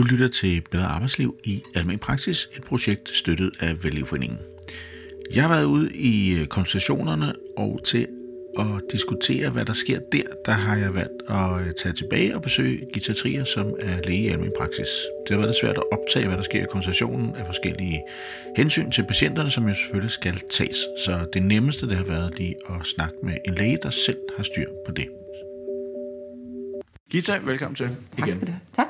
Du lytter til Bedre Arbejdsliv i Almen Praksis, et projekt støttet af Vælgeforeningen. Jeg har været ude i øh, konsultationerne, og til at diskutere, hvad der sker der, der har jeg valgt at øh, tage tilbage og besøge Gita Trier, som er læge i almen praksis. Det har været lidt svært at optage, hvad der sker i konsultationen af forskellige hensyn til patienterne, som jo selvfølgelig skal tages. Så det nemmeste, det har været lige at snakke med en læge, der selv har styr på det. Gita, velkommen til Tak igen. skal du have. Tak.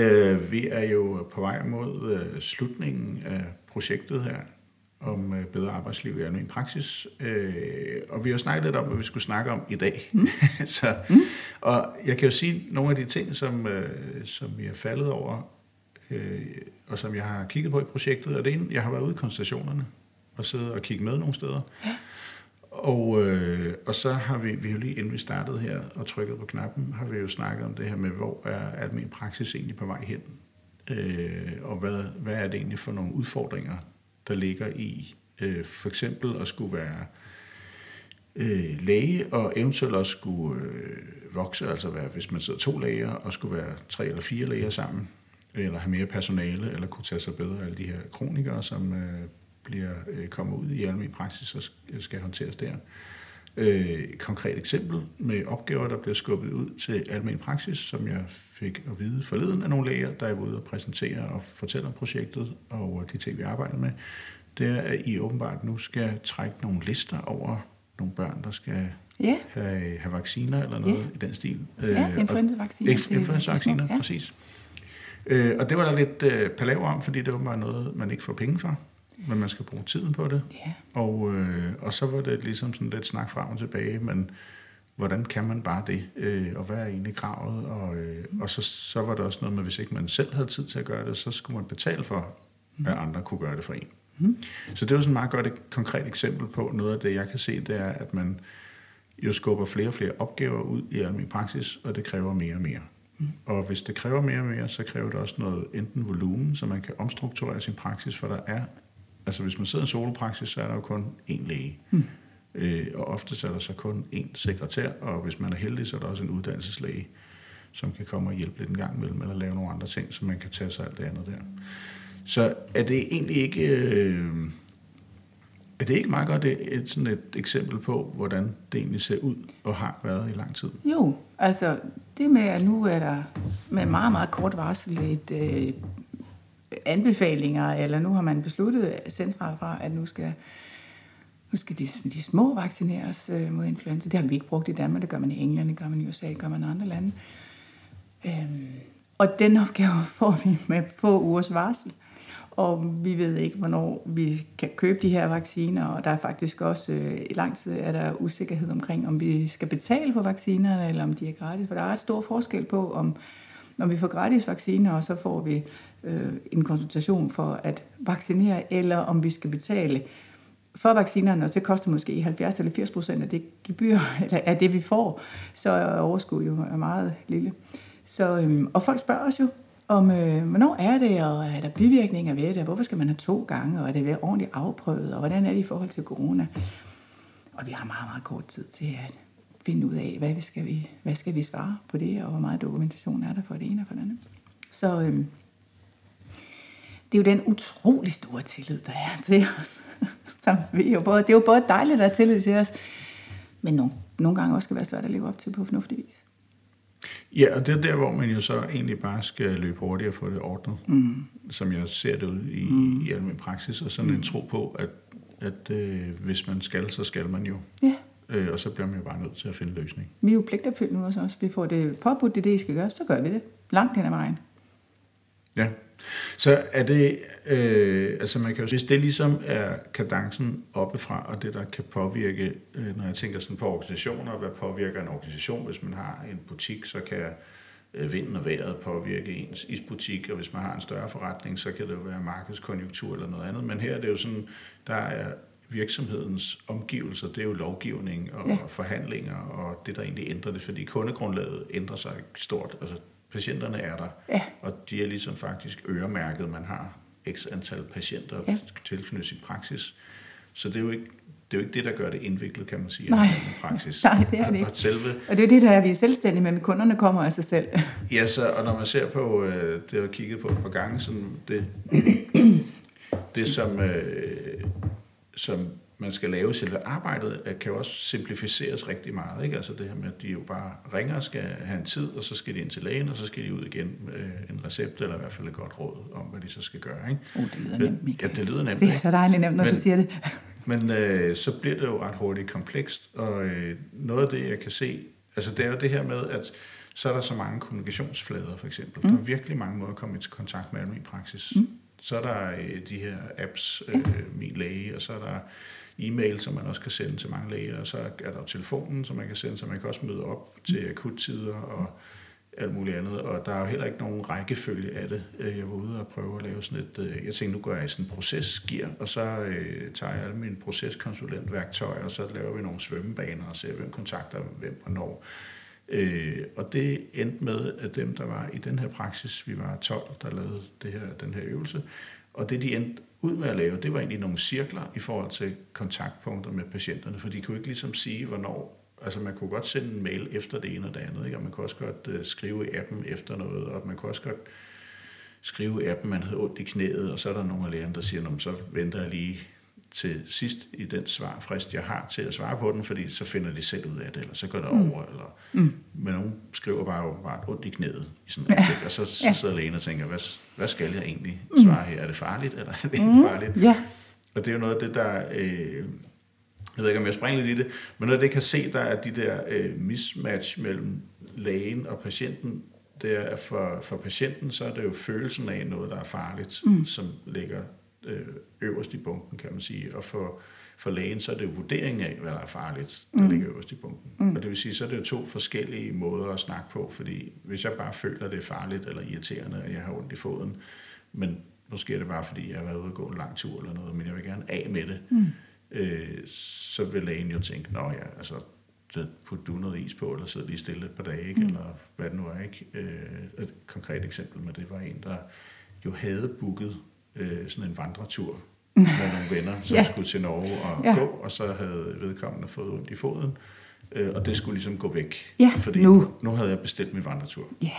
Øh, vi er jo på vej mod øh, slutningen af projektet her om øh, bedre arbejdsliv i almen praksis. Øh, og vi har snakket lidt om, hvad vi skulle snakke om i dag. Mm. så, mm. Og jeg kan jo sige nogle af de ting, som, øh, som vi er faldet over, øh, og som jeg har kigget på i projektet. Og det ene, jeg har været ude i konstallationerne og siddet og kigget med nogle steder. Ja. Og, øh, og så har vi, vi har jo lige inden vi startede her og trykket på knappen, har vi jo snakket om det her med, hvor er almen praksis egentlig på vej hen? Øh, og hvad, hvad er det egentlig for nogle udfordringer, der ligger i øh, for eksempel at skulle være øh, læge og eventuelt også skulle øh, vokse, altså være, hvis man sidder to læger og skulle være tre eller fire læger sammen, eller have mere personale, eller kunne tage sig bedre af alle de her kronikere, som øh, bliver øh, kommer ud i almindelig praksis og skal håndteres der. Øh, konkret eksempel med opgaver, der bliver skubbet ud til almindelig praksis, som jeg fik at vide forleden af nogle læger, der er ude og præsentere og fortælle om projektet og de ting, vi arbejder med. Det er, at I åbenbart nu skal trække nogle lister over nogle børn, der skal Ja, have, have vacciner eller noget Ja. i den stil. ja Øh, influenzavacciner. Inf- Influenzavacciner, ja. præcis. Øh, og det var der lidt øh, palaver om, fordi det var noget, man ikke får penge for, men man skal bruge tiden på det. Ja. Og, øh, og så var det ligesom sådan lidt snak frem og tilbage, men hvordan kan man bare det, øh, og hvad er egentlig kravet? Og, øh, og så, så var der også noget med, hvis ikke man selv havde tid til at gøre det, så skulle man betale for, at andre kunne gøre det for en. Mhm. Så det var sådan et meget godt et konkret eksempel på noget af det, jeg kan se, det er, at man jo skubber flere og flere opgaver ud i almindelig praksis, og det kræver mere og mere. Og hvis det kræver mere og mere, så kræver det også noget enten volumen, så man kan omstrukturere sin praksis, for der er, altså hvis man sidder i solopraksis, så er der jo kun én læge. Mm. Øh, og ofte er der så kun én sekretær, og hvis man er heldig, så er der også en uddannelseslæge, som kan komme og hjælpe lidt en gang imellem, eller lave nogle andre ting, så man kan tage sig alt det andet der. Så er det egentlig ikke... Øh, er det ikke meget godt et, et, sådan et eksempel på, hvordan det egentlig ser ud og har været i lang tid? Jo, altså det med, at nu er der med meget, meget kort varsel et øh, anbefalinger, eller nu har man besluttet centralt fra, at nu skal, nu skal de, de små vaccineres øh, mod influenza. Det har vi ikke brugt i Danmark, det gør man i England, det gør man i USA, det gør man i andre lande. Øhm, og den opgave får vi med få ugers varsel. Og vi ved ikke, hvornår vi kan købe de her vacciner, og der er faktisk også øh, i lang tid er der usikkerhed omkring, om vi skal betale for vaccinerne, eller om de er gratis. For der er ret stor forskel på, om når vi får gratis vacciner, og så får vi øh, en konsultation for at vaccinere, eller om vi skal betale for vaccinerne, og så koster måske 70 eller 80 procent af det gebyr, eller af det, vi får, så er overskud jo meget lille. Så, øhm, og folk spørger os jo, om øh, hvornår er det, og er der bivirkninger ved det, og hvorfor skal man have to gange, og er det ved ordentligt afprøvet, og hvordan er det i forhold til corona? Og vi har meget, meget kort tid til at finde ud af, hvad vi skal vi, hvad skal vi svare på det, og hvor meget dokumentation er der for det ene og for det andet. Så øhm, det er jo den utrolig store tillid, der er til os. Som vi jo både, det er jo både dejligt at have tillid til os, men nogle, nogle gange også skal være svært at leve op til på fornuftig vis. Ja, og det er der, hvor man jo så egentlig bare skal løbe hurtigt og få det ordnet, mm. som jeg ser det ud i, mm. i almindelig praksis, og sådan mm. en tro på, at, at øh, hvis man skal, så skal man jo. Ja, Øh, og så bliver man jo bare nødt til at finde løsning. vi er jo pligtopfyldt nu også. Vi får det påbudt, det er det, I skal gøre, så gør vi det. Langt hen ad vejen. Ja. Så er det, øh, altså man kan jo hvis det ligesom er kadencen oppefra, og det der kan påvirke, øh, når jeg tænker sådan på organisationer, hvad påvirker en organisation, hvis man har en butik, så kan øh, vinden og vejret påvirke ens isbutik, og hvis man har en større forretning, så kan det jo være markedskonjunktur eller noget andet, men her er det jo sådan, der er virksomhedens omgivelser, det er jo lovgivning og Ja. forhandlinger, og det der egentlig ændrer det, fordi kundegrundlaget ændrer sig stort, altså patienterne er der, Ja. og de er ligesom faktisk øremærket. Man har x antal patienter Ja. tilknyttet sin praksis. Så det er jo ikke det er jo ikke det, der gør det indviklet, kan man sige, Nej. i praksis. Nej, det er det ikke. Og selve, Og det er jo det, der er, vi er selvstændige, men kunderne kommer af sig selv. ja, så, og når man ser på, øh, det har jeg kigget på et par gange, sådan det, det som, øh, som man skal lave selve arbejdet, kan jo også simplificeres rigtig meget. Ikke? Altså det her med, at de jo bare ringer og skal have en tid, og så skal de ind til lægen, og så skal de ud igen med en recept, eller i hvert fald et godt råd om, hvad de så skal gøre. Ikke? Oh, det lyder nemt, Michael. Ja, det lyder nemt. Det er så dejligt nemt, når Men- du siger det. Men øh, så bliver det jo ret hurtigt komplekst, og øh, noget af det, jeg kan se, altså det er jo det her med, at så er der så mange kommunikationsflader, for eksempel. Mm. Der er virkelig mange måder at komme i kontakt med almindelig praksis. Mm. Så er der øh, de her apps, øh, Min Læge, og så er der e-mail, som man også kan sende til mange læger, og så er der jo telefonen, som man kan sende, så man kan også møde op til akuttider og alt muligt andet, og der er jo heller ikke nogen rækkefølge af det. Øh, Jeg var ude og prøve at lave sådan et, øh, jeg tænkte, nu går jeg i sådan en procesgear, og så øh, tager jeg alle mine proceskonsulentværktøjer, og så laver vi nogle svømmebaner og ser, hvem kontakter hvem hvornår. Øh, og det endte med, at dem, der var i den her praksis, vi var 12, der lavede det her, den her øvelse, og det, de endte ud med at lave, det var egentlig nogle cirkler i forhold til kontaktpunkter med patienterne, for de kunne ikke ligesom sige, hvornår Altså man kunne godt sende en mail efter det ene og det andet, ikke? og man kunne også godt øh, skrive i appen efter noget, og man kunne også godt skrive i appen, man havde ondt i knæet, og så er der nogle af lægerne, der siger, så venter jeg lige til sidst i den svarfrist, jeg har til at svare på den, fordi så finder de selv ud af det, eller så går det over, eller... Mm. Men nogen skriver bare jo bare ondt i knæet, i sådan ja. og så, så Ja. sidder lægen og tænker, hvad, hvad skal jeg egentlig svare her? Er det farligt, eller er det ikke farligt? Ja, Og det er jo noget af det, der... Øh, jeg ved ikke, om jeg springer lidt i det, men noget af det, kan se, der er de der øh, mismatch mellem lægen og patienten, det er, for, for patienten, så er det jo følelsen af noget, der er farligt, mm. som ligger øh, øverst i bunken, kan man sige. Og for, for lægen, så er det jo vurdering af, hvad der er farligt, der mm. ligger øverst i bunken. Mm. Og det vil sige, så er det jo to forskellige måder at snakke på, fordi hvis jeg bare føler, det er farligt eller irriterende, at jeg har ondt i foden, men måske er det bare, fordi jeg har været ude og gå en lang tur eller noget, men jeg vil gerne af med det, mm. øh, så vil lægen jo tænke, nå ja, altså, så put du noget is på, eller sidde lige stille et par dage, ikke? Mm. eller hvad det nu er. Ikke? Øh, et konkret eksempel med det var en, der jo havde booket øh, sådan en vandretur med nogle venner, som Ja. skulle til Norge og Ja. gå, og så havde vedkommende fået ondt i foden, øh, og det skulle ligesom gå væk. Ja, fordi nu. nu havde jeg bestilt min vandretur. ja.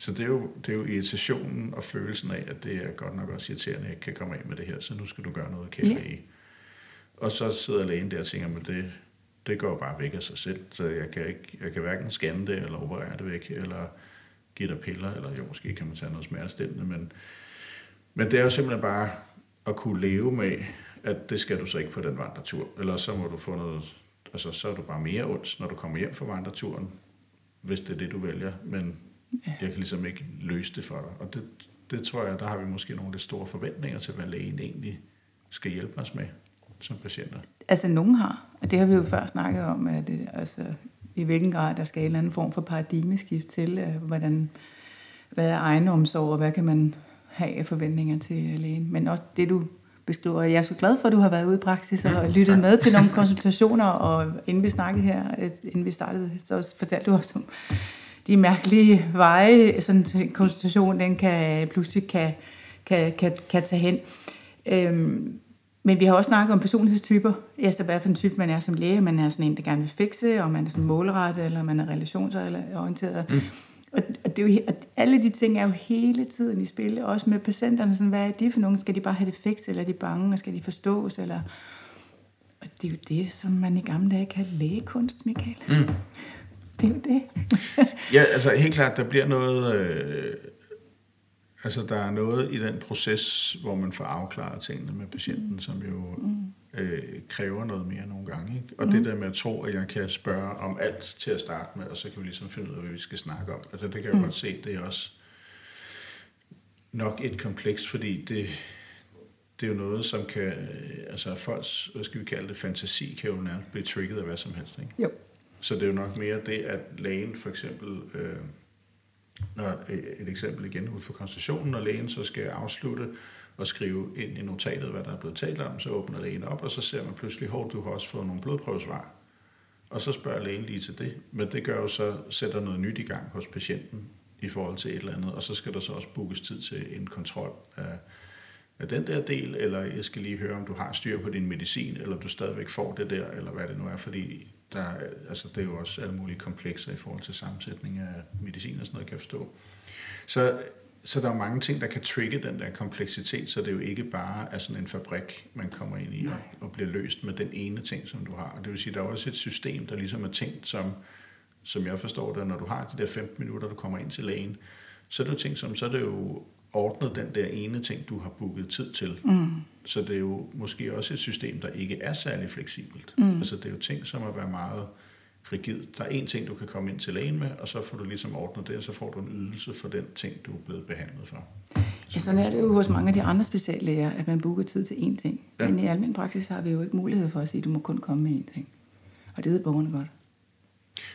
Så det er, jo, det er jo irritationen og følelsen af, at det er godt nok også irriterende, at jeg ikke kan komme af med det her, så nu skal du gøre noget, kære Ja. læge. Og så sidder lægen der og tænker, men det, det går bare væk af sig selv, så jeg kan, ikke, jeg kan hverken scanne det, eller operere det væk, eller give dig piller, eller jo, måske kan man tage noget smertestillende, men, men det er jo simpelthen bare at kunne leve med, at det skal du så ikke på den vandretur, eller så må du få noget, altså så er du bare mere ondt, når du kommer hjem fra vandreturen, hvis det er det, du vælger, men jeg kan ligesom ikke løse det for dig. Og det, det tror jeg, der har vi måske nogle lidt store forventninger til, hvad lægen egentlig skal hjælpe os med som patienter. Altså, nogen har, og det har vi jo før snakket om, at det, altså, i hvilken grad der skal en eller anden form for paradigmeskift til, øh, hvordan, hvad er egenomsorg, og hvad kan man have af forventninger til lægen. Men også det, du beskriver. Jeg er så glad for, at du har været ude i praksis og lyttet med til nogle konsultationer, og inden vi snakkede her, øh, inden vi startede, så fortalte du også om de mærkelige veje, sådan en konsultation, den kan pludselig kan, kan, kan, kan tage hen. Øhm, men vi har også snakket om personlighedstyper. Altså, hvad for en type man er som læge. Man er sådan en, der gerne vil fikse, og man er sådan målrettet, eller man er relationsorienteret. Mm. Og, og, det er jo, og alle de ting er jo hele tiden i spil, også med patienterne. Sådan, hvad er de for nogen? Skal de bare have det fikset, eller er de bange, og skal de forstås? Eller... Og det er jo det, som man i gamle dage kaldte lægekunst, Michael. Mm. Det er jo det. Ja, altså helt klart, der bliver noget... Øh, altså der er noget i den proces, hvor man får afklaret tingene med patienten, mm. som jo øh, kræver noget mere nogle gange. Ikke? Og mm. det der med at tro, at jeg kan spørge om alt til at starte med, og så kan vi ligesom finde ud af, hvad vi skal snakke om. Altså det kan jeg mm. godt se, det er også nok et kompleks, fordi det, det er jo noget, som kan... øh, Altså folks, hvad skal vi kalde det, fantasi kan jo nærmest blive trigget af hvad som helst. Ikke? Jo. Så det er jo nok mere det, at lægen for eksempel, øh, når øh, et eksempel igen ud for konstitutionen, når lægen så skal afslutte og skrive ind i notatet, hvad der er blevet talt om, så åbner lægen op, og så ser man pludselig, hvor du har også fået nogle blodprøvesvar. Og så spørger lægen lige til det. Men det gør jo så, sætter noget nyt i gang hos patienten i forhold til et eller andet, og så skal der så også bookes tid til en kontrol af, af den der del, eller jeg skal lige høre, om du har styr på din medicin, eller du stadigvæk får det der, eller hvad det nu er, fordi der, altså, det er jo også alle mulige komplekser i forhold til sammensætning af medicin og sådan noget, kan jeg forstå. Så, så der er mange ting, der kan trigge den der kompleksitet, så det er jo ikke bare er sådan en fabrik, man kommer ind i og, og bliver løst med den ene ting, som du har. Og det vil sige, der er også et system, der ligesom er tænkt som, som jeg forstår det, når du har de der 15 minutter, du kommer ind til lægen, så er det jo ting som, så er det jo ordnet den der ene ting, du har booket tid til. Mm. Så det er jo måske også et system, der ikke er særlig fleksibelt. Mm. Altså det er jo ting, som at være meget rigid. Der er en ting, du kan komme ind til lægen med, og så får du ligesom ordnet det, og så får du en ydelse for den ting, du er blevet behandlet for. Ja, sådan er det jo hos mange af de andre speciallæger, at man booker tid til én ting. Ja. Men i almindelig praksis har vi jo ikke mulighed for at sige, at du må kun komme med én ting. Og det ved borgerne godt.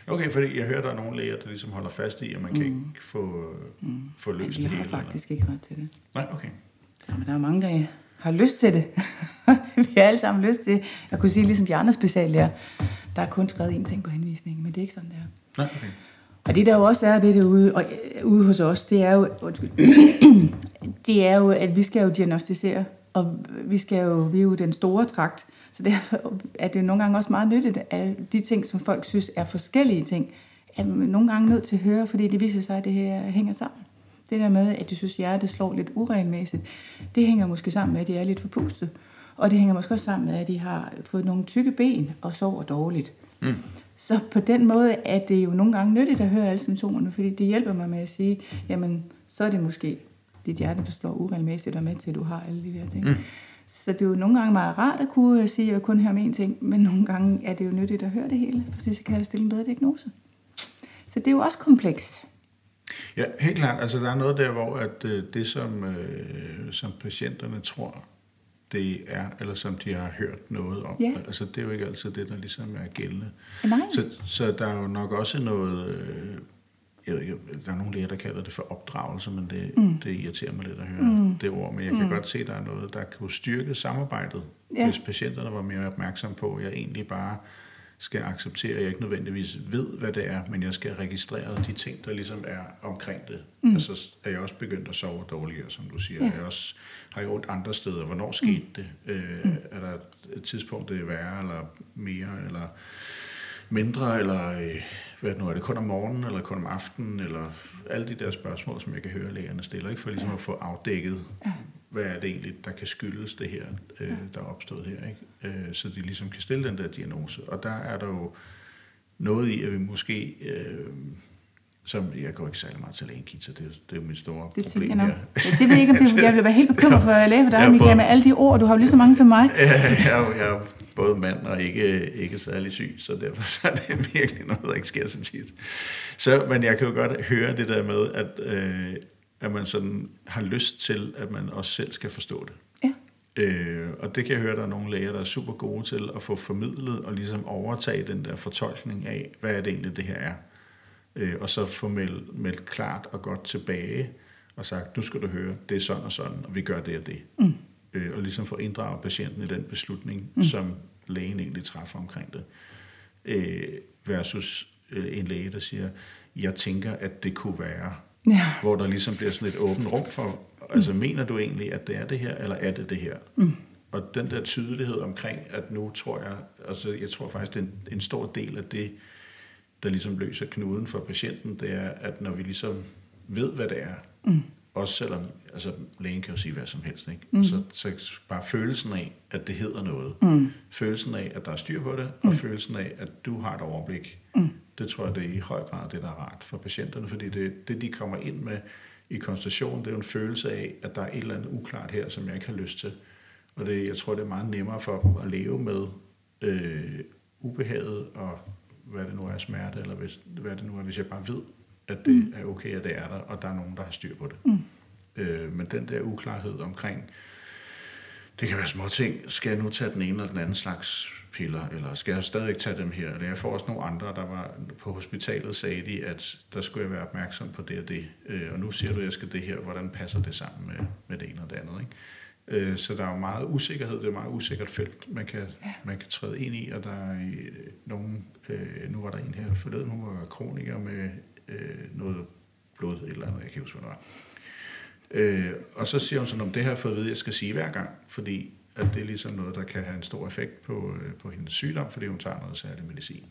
Okay, fordi jeg hører, der er nogle læger, der ligesom holder fast i, at man mm. kan ikke få, mm. få løst det hele. De har faktisk eller? ikke ret til det. Nej, okay. Så, men der er mange, der har lyst til det. vi har alle sammen lyst til at kunne sige, ligesom de andre speciallæger, der er kun skrevet én ting på henvisningen, men det er ikke sådan, det er. Nej, okay. Og det der jo også er ved det ude, og, øh, ude hos os, det er jo, undskyld, det er jo, at vi skal jo diagnostisere, og vi skal jo, vi er jo den store trakt, så derfor er det nogle gange også meget nyttigt, at de ting, som folk synes er forskellige ting, er man nogle gange nødt til at høre, fordi det viser sig, at det her hænger sammen. Det der med, at de synes, at hjertet slår lidt uregelmæssigt, det hænger måske sammen med, at de er lidt forpustet. Og det hænger måske også sammen med, at de har fået nogle tykke ben og sover dårligt. Mm. Så på den måde er det jo nogle gange nyttigt at høre alle symptomerne, fordi det hjælper mig med at sige, jamen, så er det måske dit hjerte, der slår uregelmæssigt og med til, at du har alle de der ting. Mm. Så det er jo nogle gange meget rart at kunne sige, at jeg kun hører om én ting, men nogle gange er det jo nyttigt at høre det hele, for så kan jeg stille en bedre diagnose. Så det er jo også komplekst. Ja, helt klart. Altså, der er noget der, hvor at, øh, det, som, øh, som patienterne tror, det er, eller som de har hørt noget om, ja. altså, det er jo ikke altid det, der ligesom er gældende. Nej. Så, så der er jo nok også noget... Øh, jeg ved ikke, der er nogle læger, der kalder det for opdragelse, men det, mm. det irriterer mig lidt at høre mm. det ord. Men jeg kan mm. godt se, at der er noget, der kunne styrke samarbejdet, ja. hvis patienterne var mere opmærksomme på, at jeg egentlig bare skal acceptere, at jeg ikke nødvendigvis ved, hvad det er, men jeg skal registrere de ting, der ligesom er omkring det. Mm. Og så er jeg også begyndt at sove dårligere, som du siger. Ja. Jeg også, har jeg ondt andre steder. Hvornår skete mm. det? Øh, mm. Er der et tidspunkt, det er værre, eller mere, eller mindre, eller øh, hvad nu er det, kun om morgenen, eller kun om aftenen, eller alle de der spørgsmål, som jeg kan høre lægerne stiller, ikke for ligesom at få afdækket, hvad er det egentlig, der kan skyldes det her, øh, der er opstået her, ikke? Øh, så de ligesom kan stille den der diagnose. Og der er der jo noget i, at vi måske... Øh, som jeg går ikke særlig meget til lægenkit, så det, det er mit store det problem her. Ja, det ved jeg ikke, om det, jeg være helt bekymret for at læge for dig, Michael, med alle de ord. Du har jo lige så mange som mig. Ja, jeg, er, jeg er både mand og ikke, ikke særlig syg, så derfor så er det virkelig noget, der ikke sker så tit. Så, men jeg kan jo godt høre det der med, at, øh, at man sådan har lyst til, at man også selv skal forstå det. Ja. Øh, og det kan jeg høre, at der er nogle læger, der er super gode til at få formidlet og ligesom overtage den der fortolkning af, hvad er det egentlig, det her er øh, og så få meldt, meldt klart og godt tilbage og sagt, nu skal du høre, det er sådan og sådan, og vi gør det og det. Mm. Øh, og ligesom få inddraget patienten i den beslutning, mm. som lægen egentlig træffer omkring det. Øh, versus øh, en læge, der siger, jeg tænker, at det kunne være. Ja. Hvor der ligesom bliver sådan et åbent rum for, altså mm. mener du egentlig, at det er det her, eller er det det her? Mm. Og den der tydelighed omkring, at nu tror jeg, altså jeg tror faktisk, det er en, en stor del af det, der ligesom løser knuden for patienten, det er, at når vi ligesom ved, hvad det er, mm. også selvom, altså lægen kan jo sige hvad som helst, ikke? Mm. Så, så bare følelsen af, at det hedder noget, mm. følelsen af, at der er styr på det, mm. og følelsen af, at du har et overblik, mm. det tror jeg, det er i høj grad det, der er rart for patienterne, fordi det, det de kommer ind med i konstationen, det er jo en følelse af, at der er et eller andet uklart her, som jeg ikke har lyst til. Og det, jeg tror, det er meget nemmere for dem at leve med øh, ubehaget og hvad det nu er, smerte, eller hvis, hvad det nu er, hvis jeg bare ved, at det mm. er okay, at det er der, og der er nogen, der har styr på det. Mm. Øh, men den der uklarhed omkring, det kan være små ting, skal jeg nu tage den ene eller den anden slags piller, eller skal jeg stadigvæk tage dem her? Eller jeg får også nogle andre, der var på hospitalet, sagde de, at der skulle jeg være opmærksom på det og det, øh, og nu siger du, at jeg skal det her, hvordan passer det sammen med, med det ene og det andet, ikke? Øh, så der er jo meget usikkerhed, det er et meget usikkert felt, man kan, ja. man kan træde ind i, og der er øh, nogen, øh, nu var der en her forleden, hun var kroniker med øh, noget blod, et eller andet, jeg kan huske, hvad det var. Øh, og så siger hun sådan, om det her for at vide, jeg skal sige hver gang, fordi at det er ligesom noget, der kan have en stor effekt på, øh, på hendes sygdom, fordi hun tager noget særlig medicin.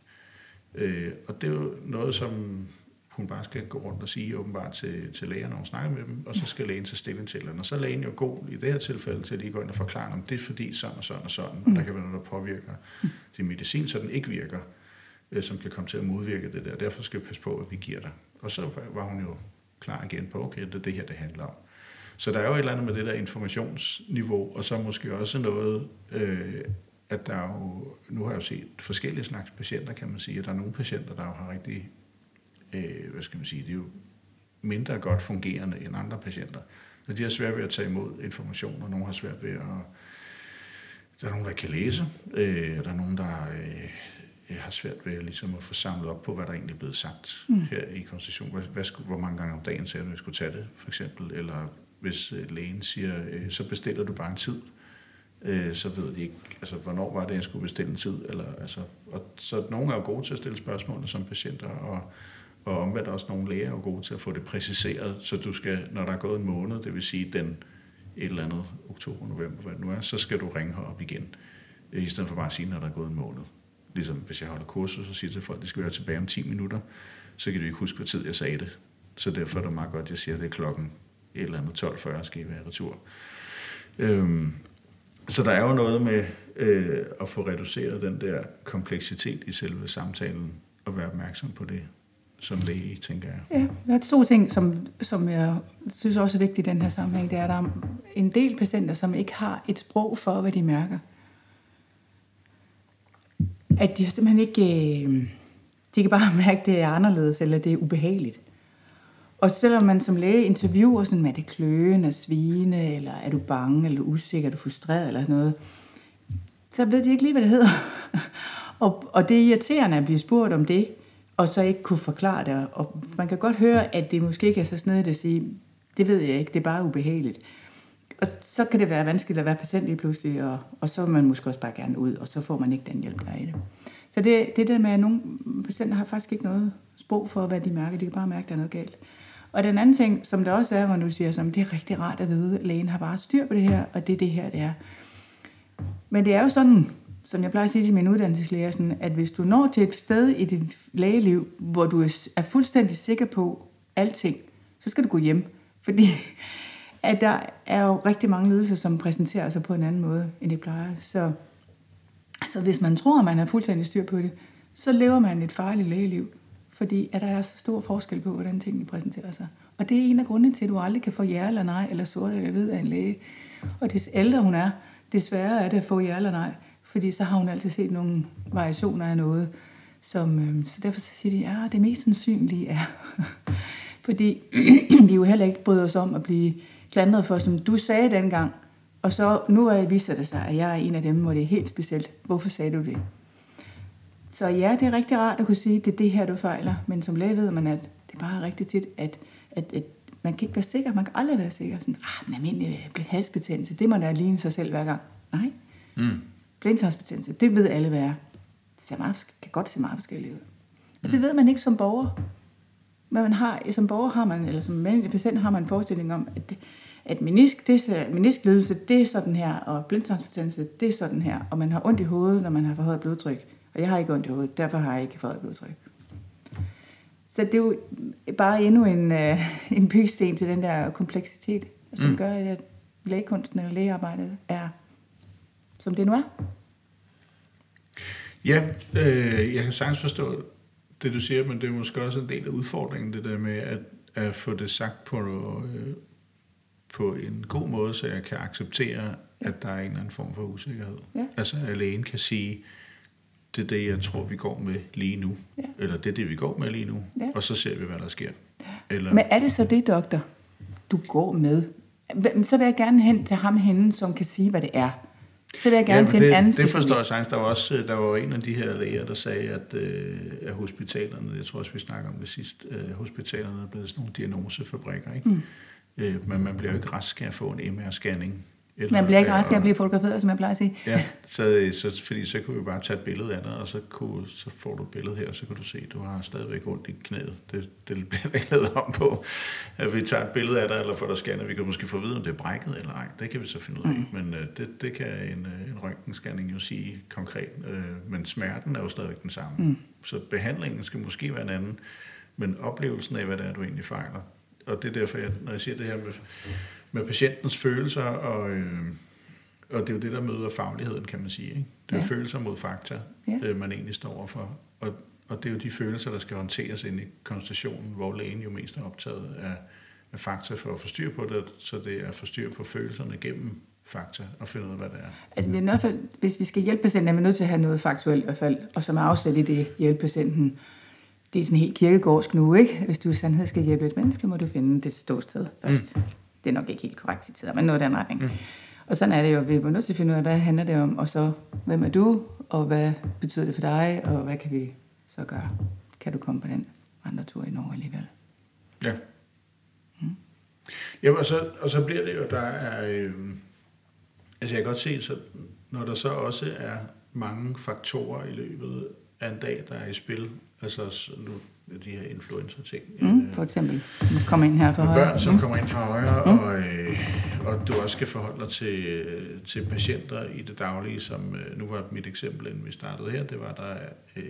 Øh, og det er jo noget, som hun bare skal gå rundt og sige åbenbart til, til lægerne, når hun snakker med dem, og så skal lægen tage stilling til den. Og så er lægen jo god i det her tilfælde til at lige gå ind og forklare, om det er fordi sådan og sådan og sådan, og der kan være noget, der påvirker din medicin, så den ikke virker, øh, som kan komme til at modvirke det der. Derfor skal vi passe på, at vi giver dig. Og så var hun jo klar igen på, okay, det er det her, det handler om. Så der er jo et eller andet med det der informationsniveau, og så måske også noget, øh, at der er jo, nu har jeg jo set forskellige slags patienter, kan man sige, at der er nogle patienter, der jo har rigtig, øh, hvad skal man sige, det er jo mindre godt fungerende end andre patienter. Så de har svært ved at tage imod information, og nogle har svært ved at, der er nogen, der kan læse, øh, der er nogen, der øh, har svært ved ligesom at få samlet op på, hvad der egentlig er blevet sagt mm. her i konstitution. Hvad, hvad skulle, hvor mange gange om dagen sagde du, at jeg skulle tage det, for eksempel, eller hvis øh, lægen siger, øh, så bestiller du bare en tid, øh, så ved de ikke, altså, hvornår var det, jeg skulle bestille en tid. Eller, altså, og, så nogle er jo gode til at stille spørgsmål som patienter, og, og omvendt også nogle læger er jo gode til at få det præciseret, så du skal, når der er gået en måned, det vil sige den et eller andet oktober, november, hvad det nu er, så skal du ringe herop igen, i stedet for bare at sige, når der er gået en måned. Ligesom hvis jeg holder kursus, så siger jeg til folk, at de skal være tilbage om 10 minutter, så kan du ikke huske, hvad tid jeg sagde det. Så derfor er det meget godt, at jeg siger, at det er klokken et eller andet 12.40 skal I være retur. Øhm, så der er jo noget med øh, at få reduceret den der kompleksitet i selve samtalen, og være opmærksom på det som læge, tænker jeg. Ja, der er to ting, som, som jeg synes også er vigtigt i den her sammenhæng. Det er, at der er en del patienter, som ikke har et sprog for, hvad de mærker. At de simpelthen ikke... Øh, de kan bare mærke, at det er anderledes, eller det er ubehageligt. Og selvom man som læge interviewer sådan, er det kløende, svine, eller er du bange, eller usikker, er du frustreret, eller noget, så ved de ikke lige, hvad det hedder. og, og det er irriterende at blive spurgt om det, og så ikke kunne forklare det. Og man kan godt høre, at det måske ikke er så snedigt at sige, det ved jeg ikke, det er bare ubehageligt. Og så kan det være vanskeligt at være patient lige pludselig, og, og så vil man måske også bare gerne ud, og så får man ikke den hjælp, der er i det. Så det, det der med, at nogle patienter har faktisk ikke noget sprog for, hvad de mærker. De kan bare mærke, at der er noget galt. Og den anden ting, som der også er, hvor du siger, som det er rigtig rart at vide, at lægen har bare styr på det her, og det er det her, det er. Men det er jo sådan, som jeg plejer at sige til min uddannelseslæger, sådan, at hvis du når til et sted i dit lægeliv, hvor du er fuldstændig sikker på alting, så skal du gå hjem. Fordi at der er jo rigtig mange lidelser, som præsenterer sig på en anden måde, end de plejer. Så, så hvis man tror, at man har fuldstændig styr på det, så lever man et farligt lægeliv fordi at der er så stor forskel på, hvordan tingene præsenterer sig. Og det er en af grundene til, at du aldrig kan få ja eller nej, eller sort eller hvid af en læge. Og des ældre hun er, desværre er det at få ja eller nej, fordi så har hun altid set nogle variationer af noget. Som, øh, så derfor så siger de, ja, det mest sandsynlige er. fordi vi jo heller ikke bryder os om at blive klandret for, som du sagde dengang, og så nu er viser det sig, at jeg er en af dem, hvor det er helt specielt. Hvorfor sagde du det? Så ja, det er rigtig rart at kunne sige, at det er det her, du fejler. Men som læge ved man, at det er bare rigtig tit, at, at, at man kan ikke være sikker. Man kan aldrig være sikker. Sådan, ah, men almindelig øh, halsbetændelse, det må da ligne sig selv hver gang. Nej. Mm. Blindtarmsbetændelse, det ved alle, hvad er. Det ser meget, kan godt se meget forskelligt ud. Og det mm. ved man ikke som borger. Men man har, som borger har man, eller som patient har man en forestilling om, at, det, at menisk, det er, meniskledelse, det er sådan her, og blindtarmsbetændelse, det er sådan her, og man har ondt i hovedet, når man har forhøjet blodtryk. Og jeg har ikke ondt i hovedet, derfor har jeg ikke fået blodtryk. Så det er jo bare endnu en, uh, en byggesten til den der kompleksitet, som mm. gør, at lægekunsten eller lægearbejdet er, som det nu er. Ja, øh, jeg kan sagtens forstå det, du siger, men det er måske også en del af udfordringen, det der med at, at få det sagt på, øh, på en god måde, så jeg kan acceptere, at der er en eller anden form for usikkerhed. Ja. Altså, at lægen kan sige, det er det, jeg tror, vi går med lige nu. Ja. Eller det er det, vi går med lige nu. Ja. Og så ser vi, hvad der sker. Eller... Men er det så det, doktor, du går med? Så vil jeg gerne hen til ham henne, som kan sige, hvad det er. Så vil jeg gerne ja, til det, en anden Det forstår jeg sagtens. Der var også der var en af de her læger, der sagde, at, øh, at hospitalerne, jeg tror også, vi snakker om det sidst, øh, hospitalerne er blevet sådan nogle diagnosefabrikker. Ikke? Mm. Øh, men man bliver jo ikke rask af at få en MR-scanning Eller, Man bliver ikke øh, rask af at blive fotograferet, som jeg plejer at sige. Ja, så, så, fordi så kunne vi bare tage et billede af dig, og så, kunne, så får du et billede her, og så kan du se, at du har stadigvæk ondt i knæet. Det, det bliver der ikke lavet om på, at vi tager et billede af dig, eller får dig scannet. Vi kan måske få at vide, om det er brækket eller ej. Det kan vi så finde ud af. Mm. Men øh, det, det kan en, øh, en røntgenscanning jo sige konkret. Øh, men smerten er jo stadigvæk den samme. Mm. Så behandlingen skal måske være en anden, men oplevelsen af, hvad det er, du egentlig fejler. Og det er derfor, jeg, når jeg siger det her med, med patientens følelser og... Øh, og det er jo det, der møder fagligheden, kan man sige. Ikke? Det er ja. Følelser mod fakta, Ja. øh, man egentlig står overfor. Og, og det er jo de følelser, der skal håndteres ind i konstationen, hvor lægen jo mest er optaget af, af fakta for at få styr på det, så det er at få styr på følelserne gennem fakta og finde ud af, hvad det er. Altså, vi er i hvert fald, hvis vi skal hjælpe patienten, er vi nødt til at have noget faktuelt i hvert fald, og som er afsæt i det, hjælpe patienten. Det er sådan helt kirkegårdsk nu, ikke? Hvis du i sandhed skal hjælpe et menneske, må du finde det ståsted først. Mm. Det er nok ikke helt korrekt citeret, men noget i den retning. Mm. Og sådan er det jo, vi er nødt til at finde ud af, hvad handler det om, og så, hvem er du, og hvad betyder det for dig, og hvad kan vi så gøre? Kan du komme på den andre tur i Norge alligevel? Ja. Mm. Jamen, og så, og så bliver det jo, der er... Øh, altså, jeg kan godt se, så, når der så også er mange faktorer i løbet af en dag, der er i spil, altså så nu de her influencer-ting, Mm, for eksempel, kommer ind her for med højre. børn, som Mm. kommer ind fra højre, mm. og, øh, og du også skal forholde dig til, øh, til patienter i det daglige, som øh, nu var mit eksempel, inden vi startede her, det var, der øh,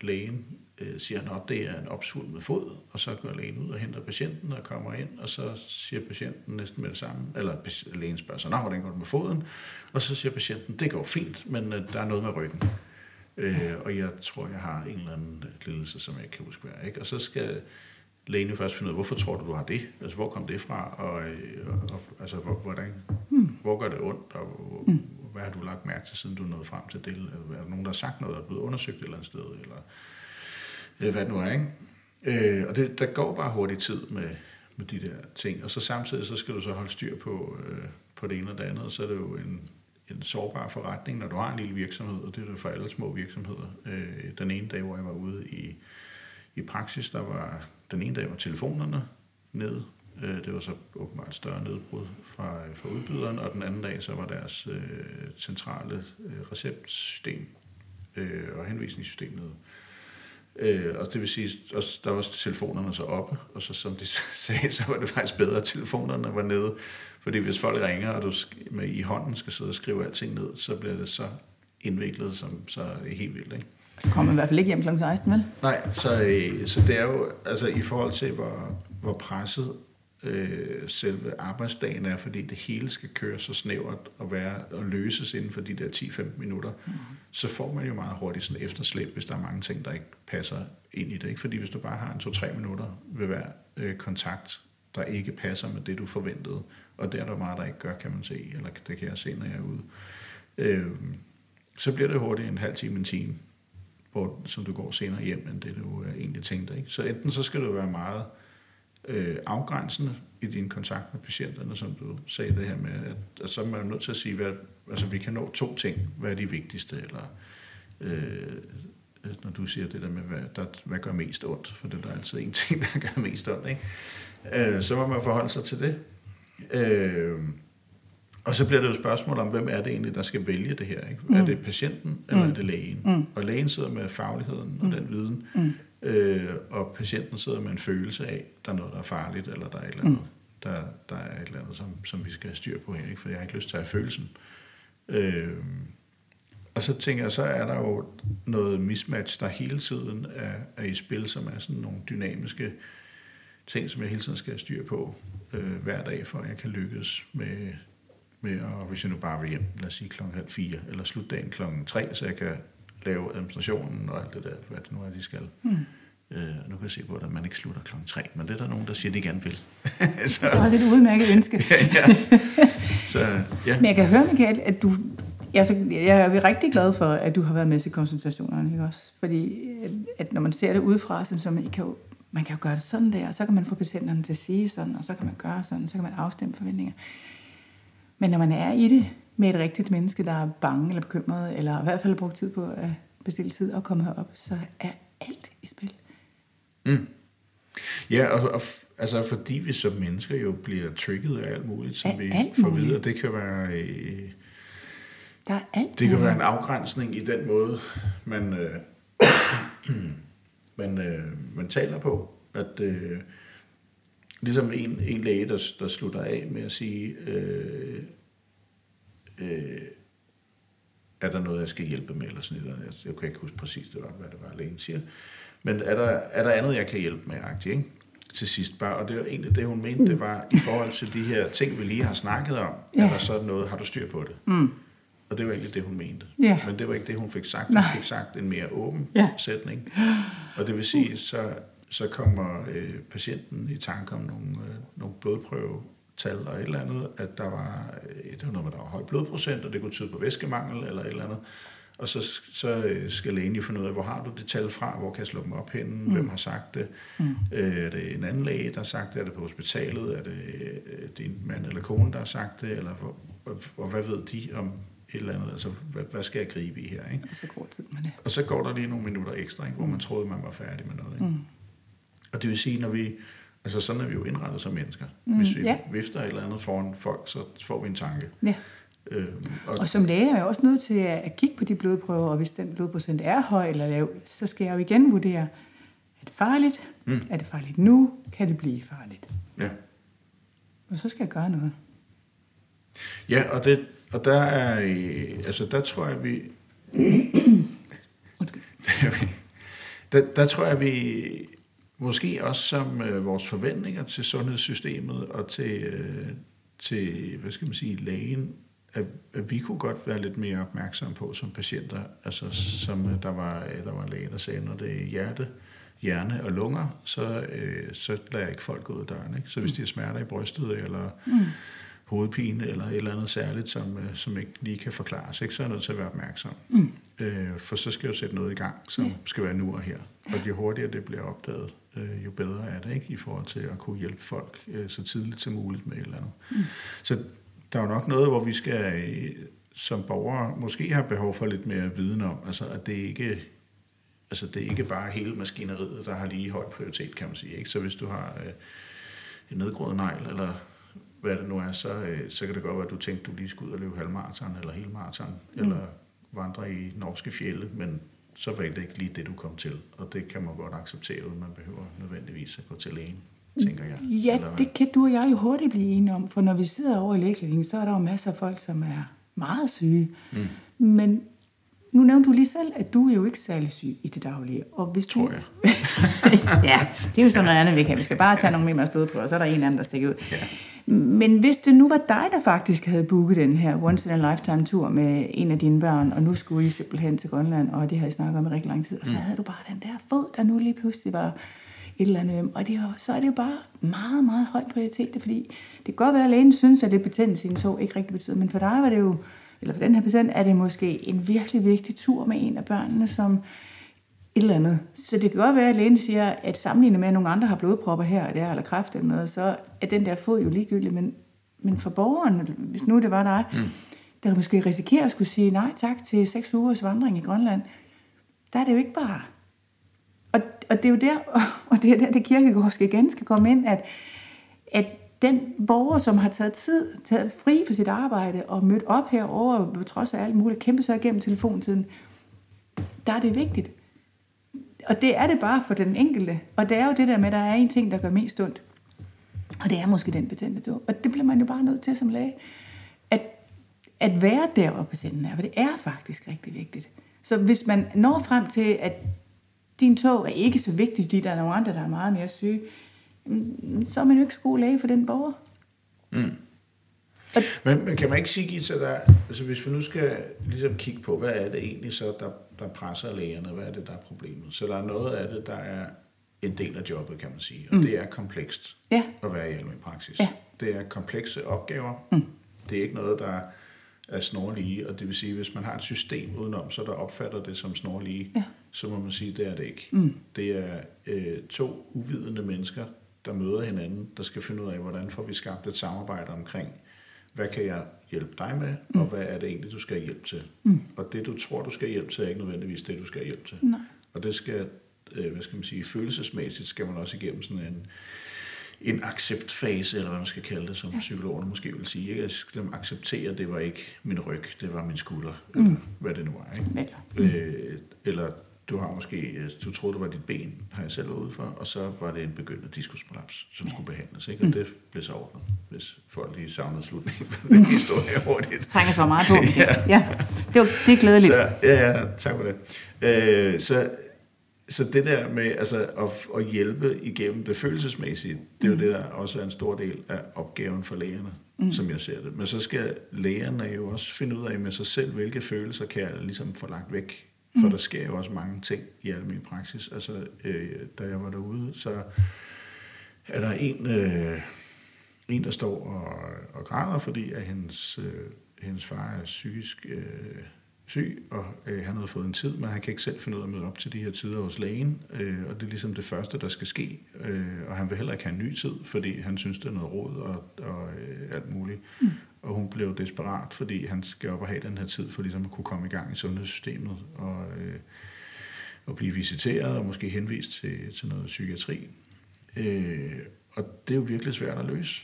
lægen øh, siger, at det er en opsvulmet fod, og så går lægen ud og henter patienten og kommer ind, og så siger patienten næsten med det samme, eller lægen spørger Nå, hvordan går det med foden? Og så siger patienten, det går fint, men øh, der er noget med ryggen. Øh, og jeg tror, jeg har en eller anden lidelse, som jeg kan huske, hvad er. Ikke? Og så skal lægen først finde ud af, hvorfor tror du, du har det? Altså, hvor kom det fra? Og, øh, og, og altså, hvor, hvordan, hmm. hvor gør det ondt? Og hvor, hmm. hvad har du lagt mærke til, siden du nåede frem til det? Er der nogen, der har sagt noget, der er blevet undersøgt et eller andet sted? Eller øh, hvad det nu er, ikke? Øh, og det, der går bare hurtigt tid med, med de der ting. Og så samtidig, så skal du så holde styr på, øh, på det ene og det andet. Og så er det jo en, en sårbar forretning, når du har en lille virksomhed, og det er det for alle små virksomheder. Øh, den ene dag, hvor jeg var ude i, i praksis, der var, den ene dag var telefonerne nede. Øh, det var så åbenbart et større nedbrud fra, fra udbyderen, og den anden dag, så var deres øh, centrale øh, receptsystem øh, og henvisningssystem nede. Øh, og det vil sige, at der var telefonerne så oppe, og så som de sagde, så var det faktisk bedre, at telefonerne var nede. Fordi hvis folk ringer, og du med, i hånden skal sidde og skrive alting ned, så bliver det så indviklet, som så er helt vildt. Ikke? Så kommer man i hvert fald ikke hjem kl. 16, vel? Nej, så, øh, så det er jo, altså i forhold til, hvor, hvor presset øh, selve arbejdsdagen er, fordi det hele skal køre så snævert og, være, og løses inden for de der 10-15 minutter, mm. så får man jo meget hurtigt sådan efterslæb, hvis der er mange ting, der ikke passer ind i det. Ikke? Fordi hvis du bare har en 2-3 minutter ved hver øh, kontakt, der ikke passer med det, du forventede, og det er der meget, der ikke gør, kan man se, eller det kan jeg se, når jeg er ude, øh, så bliver det hurtigt en halv time, en time, hvor, som du går senere hjem, end det du øh, egentlig tænkte. Ikke? Så enten så skal du være meget øh, afgrænsende i din kontakt med patienterne, som du sagde det her med, at, at så er man nødt til at sige, hvad, altså vi kan nå to ting, hvad er de vigtigste, eller øh, når du siger det der med, hvad, der, hvad gør mest ondt, for det er der altid en ting, der gør mest ondt, ikke? Øh, så må man forholde sig til det. Øh, og så bliver det jo et spørgsmål om, hvem er det egentlig, der skal vælge det her? Ikke? Mm. Er det patienten, eller mm. er det lægen? Mm. Og lægen sidder med fagligheden og mm. den viden, mm. øh, og patienten sidder med en følelse af, der er noget, der er farligt, eller der er et eller andet, mm. der, der er et eller andet, som, som vi skal have styr på her, ikke? for jeg har ikke lyst til at have følelsen. Øh, og så tænker jeg, så er der jo noget mismatch, der hele tiden er, er i spil, som er sådan nogle dynamiske ting, som jeg hele tiden skal have styr på øh, hver dag, for at jeg kan lykkes med, med og hvis jeg nu bare vil hjem, lad os sige klokken halv fire, eller slutdagen klokken tre, så jeg kan lave administrationen og alt det der, hvad det nu er, de skal. Mm. Øh, nu kan jeg se på, at man ikke slutter klokken tre, men det er der nogen, der siger, de gerne vil. så, Det er også et udmærket ønske. ja, ja. Så, ja. Men jeg kan høre, Michael, at du... Altså, jeg er rigtig glad for, at du har været med til konsultationerne, ikke også? Fordi at, at når man ser det udefra, så, så man, kan jo, man kan jo gøre det sådan der, og så kan man få patienterne til at sige sådan, og så kan man gøre sådan, så kan man afstemme forventninger. Men når man er i det med et rigtigt menneske, der er bange eller bekymret, eller i hvert fald har brugt tid på at bestille tid og komme herop, så er alt i spil. Mm. Ja, og, og, altså fordi vi som mennesker jo bliver trigget af alt muligt, som Af vi alt får muligt. videre. Det kan være... Øh, Der er alt Det kan muligt. være en afgrænsning i den måde, man, øh, man, øh, man taler på. At, øh, ligesom en, en læge, der, der slutter af med at sige, øh, øh, er der noget, jeg skal hjælpe med, eller sådan noget. Jeg, jeg kan ikke huske præcis, det var, hvad det var, lægen siger. Men er der, er der andet, jeg kan hjælpe med, agtigt, ikke? til sidst bare, og det var egentlig det, hun mente, det var i forhold til de her ting, vi lige har snakket om, Ja. er der så noget, har du styr på det? Mm. Og det var egentlig det, hun mente. Ja. Men det var ikke det, hun fik sagt. Hun Nej. fik sagt en mere åben Ja. sætning. Og det vil sige, så, så kommer øh, patienten i tanke om nogle, øh, nogle blodprøvetal og et eller andet, at der var, øh, det var noget med, der var høj blodprocent, og det kunne tyde på væskemangel eller et eller andet. Og så, så øh, skal lægen jo finde ud af, hvor har du det tal fra, hvor kan jeg slå dem op henne, mm. hvem har sagt det. Mm. Øh, er det en anden læge, der har sagt det, er det på hospitalet, er det øh, din mand eller kone, der har sagt det, eller hvor, og, og hvad ved de om et eller andet, altså hvad, hvad skal jeg gribe i her, ikke? Og så går tid med det. Og så går der lige nogle minutter ekstra, ikke, hvor man troede, man var færdig med noget. Ikke? Mm. Og det vil sige, når vi, altså sådan er vi jo indrettet som mennesker. Mm, Hvis vi ja. vifter et eller andet foran folk, så får vi en tanke. Ja. Øhm, og, Og som læge er jeg også nødt til at at kigge på de blodprøver, og hvis den blodprocent er høj eller lav, så skal jeg jo igen vurdere, er det farligt? Mm. Er det farligt nu? Kan det blive farligt? ja. Og så skal jeg gøre noget. ja, og, det, og der er, altså der tror jeg, vi, der, der tror jeg, vi måske også som øh, vores forventninger til sundhedssystemet og til, øh, til hvad skal man sige, lægen, at, at vi kunne godt være lidt mere opmærksomme på som patienter. Altså som øh, der var, øh, der var en læge, der sagde, når det er hjerte, hjerne og lunger, så, øh, så lader jeg ikke folk gå ud af døren. Ikke? Så hvis de har smerter i brystet, eller mm. Hovedpine, eller et eller andet særligt, som, øh, som ikke lige kan forklares, ikke? så er jeg nødt til at være opmærksom. Mm. Øh, for så skal jeg jo sætte noget i gang, som skal være nu og her. Og jo hurtigere det bliver opdaget, øh, jo bedre er det, ikke? i forhold til at kunne hjælpe folk øh, så tidligt som muligt med et eller andet. Mm. Så der er jo nok noget, hvor vi skal øh, som borgere måske have behov for lidt mere viden om, altså at det ikke altså det er ikke bare hele maskineriet, der har lige høj prioritet, kan man sige. Ikke? Så hvis du har øh, en nedgroet negl, eller hvad det nu er, så, øh, så kan det godt være, at du tænkte, at du lige skulle ud og løbe halvmarathon, eller helmarathon, mm. eller vandre i norske fjelle, men så var det ikke lige det, du kom til. Og det kan man godt acceptere, uden man behøver nødvendigvis at gå til lægen, tænker jeg. Ja, det kan du og jeg jo hurtigt blive enige om, for når vi sidder over i lægeklinikken, så er der jo masser af folk, som er meget syge. Mm. Men nu nævnte du lige selv, at du er jo ikke særlig syg i det daglige. Og hvis Tror du... jeg. ja, det er jo sådan noget andet, vi kan. Vi skal bare tage nogle mere blod på, og så er der en anden, der stikker ud. Ja. Men hvis det nu var dig, der faktisk havde booket den her once in a lifetime tur med en af dine børn, og nu skulle I simpelthen til Grønland, og det havde I snakket om i rigtig lang tid, og så havde du bare den der fod, der nu lige pludselig var et eller andet, øm. og det jo- så er det jo bare meget, meget høj prioritet, fordi det kan godt være, at lægen synes, at det betændelse i en så ikke rigtig betyder, men for dig var det jo, eller for den her patient, er det måske en virkelig vigtig tur med en af børnene, som et eller andet. Så det kan godt være, at lægen siger, at sammenlignet med, at nogle andre har blodpropper her og der, eller kræft eller noget, så er den der fod jo ligegyldig. Men, men for borgeren, hvis nu det var dig, mm. der måske risikerer at skulle sige nej tak til seks ugers vandring i Grønland, der er det jo ikke bare. Og, og det er jo der, og det er der, det kirkegårdske igen skal komme ind, at, at den borger, som har taget tid, taget fri for sit arbejde og mødt op herover på trods af alt muligt, kæmpe sig igennem telefontiden, der er det vigtigt. Og det er det bare for den enkelte. Og det er jo det der med, at der er en ting, der gør mest ondt. Og det er måske den betændte tog. Og det bliver man jo bare nødt til som læge. At, at være der, hvor patienten er. For det er faktisk rigtig vigtigt. Så hvis man når frem til, at din tog er ikke så vigtig, fordi der er nogle andre, der er meget mere syge, mm, så er man jo ikke så god læge for den borger. Men, men kan man ikke sige, Gita, der, altså hvis vi nu skal ligesom kigge på, hvad er det egentlig så, der, der presser lægerne, hvad er det, der er problemet? Så der er noget af det, der er en del af jobbet, kan man sige, og mm. det er komplekst Ja. at være i almen praksis. Ja. Det er komplekse opgaver. Mm. Det er ikke noget, der er snorlige, og det vil sige, hvis man har et system udenom, så der opfatter det som snorlige, Ja. så må man sige, det er det ikke. Mm. Det er øh, to uvidende mennesker, der møder hinanden, der skal finde ud af, hvordan får vi skabt et samarbejde omkring, hvad kan jeg hjælpe dig med, mm. og hvad er det egentlig, du skal have hjælp til. Mm. Og det, du tror, du skal have hjælp til, er ikke nødvendigvis det, du skal have hjælp til. Nej. Og det skal, øh, hvad skal man sige, følelsesmæssigt skal man også igennem sådan en, en acceptfase, eller hvad man skal kalde det, som ja. psykologerne måske vil sige. Jeg skal acceptere, at det var ikke min ryg, det var min skulder, mm. eller hvad det nu var. Ikke? Mm. Øh, eller du har måske, øh, du troede, det var dit ben, har jeg selv været ude for, og så var det en begyndende diskusprolaps, som ja. skulle behandles. Ikke? Og mm. det blev så ordnet, hvis folk lige savnede slutningen på den historie hurtigt. Trænger så meget på. ja. ja. Det, var, det er glædeligt. Så, ja, ja, tak for det. Øh, så, så det der med altså, at, at hjælpe igennem det følelsesmæssige, det er jo mm. det, der også er en stor del af opgaven for lægerne, mm. som jeg ser det. Men så skal lægerne jo også finde ud af med sig selv, hvilke følelser kan jeg ligesom få lagt væk for mm. der sker jo også mange ting i almindelig praksis. Altså, øh, da jeg var derude, så er der en, øh, en der står og, og græder, fordi at hendes, øh, hendes far er psykisk øh, syg, og øh, han har fået en tid, men han kan ikke selv finde ud af at møde op til de her tider hos lægen, øh, og det er ligesom det første, der skal ske, øh, og han vil heller ikke have en ny tid, fordi han synes, det er noget råd og, og øh, alt muligt. Mm. Og hun blev desperat, fordi han skal op og have den her tid, for ligesom at kunne komme i gang i sundhedssystemet, og, øh, og blive visiteret, og måske henvist til, til noget psykiatri. Øh, og det er jo virkelig svært at løse.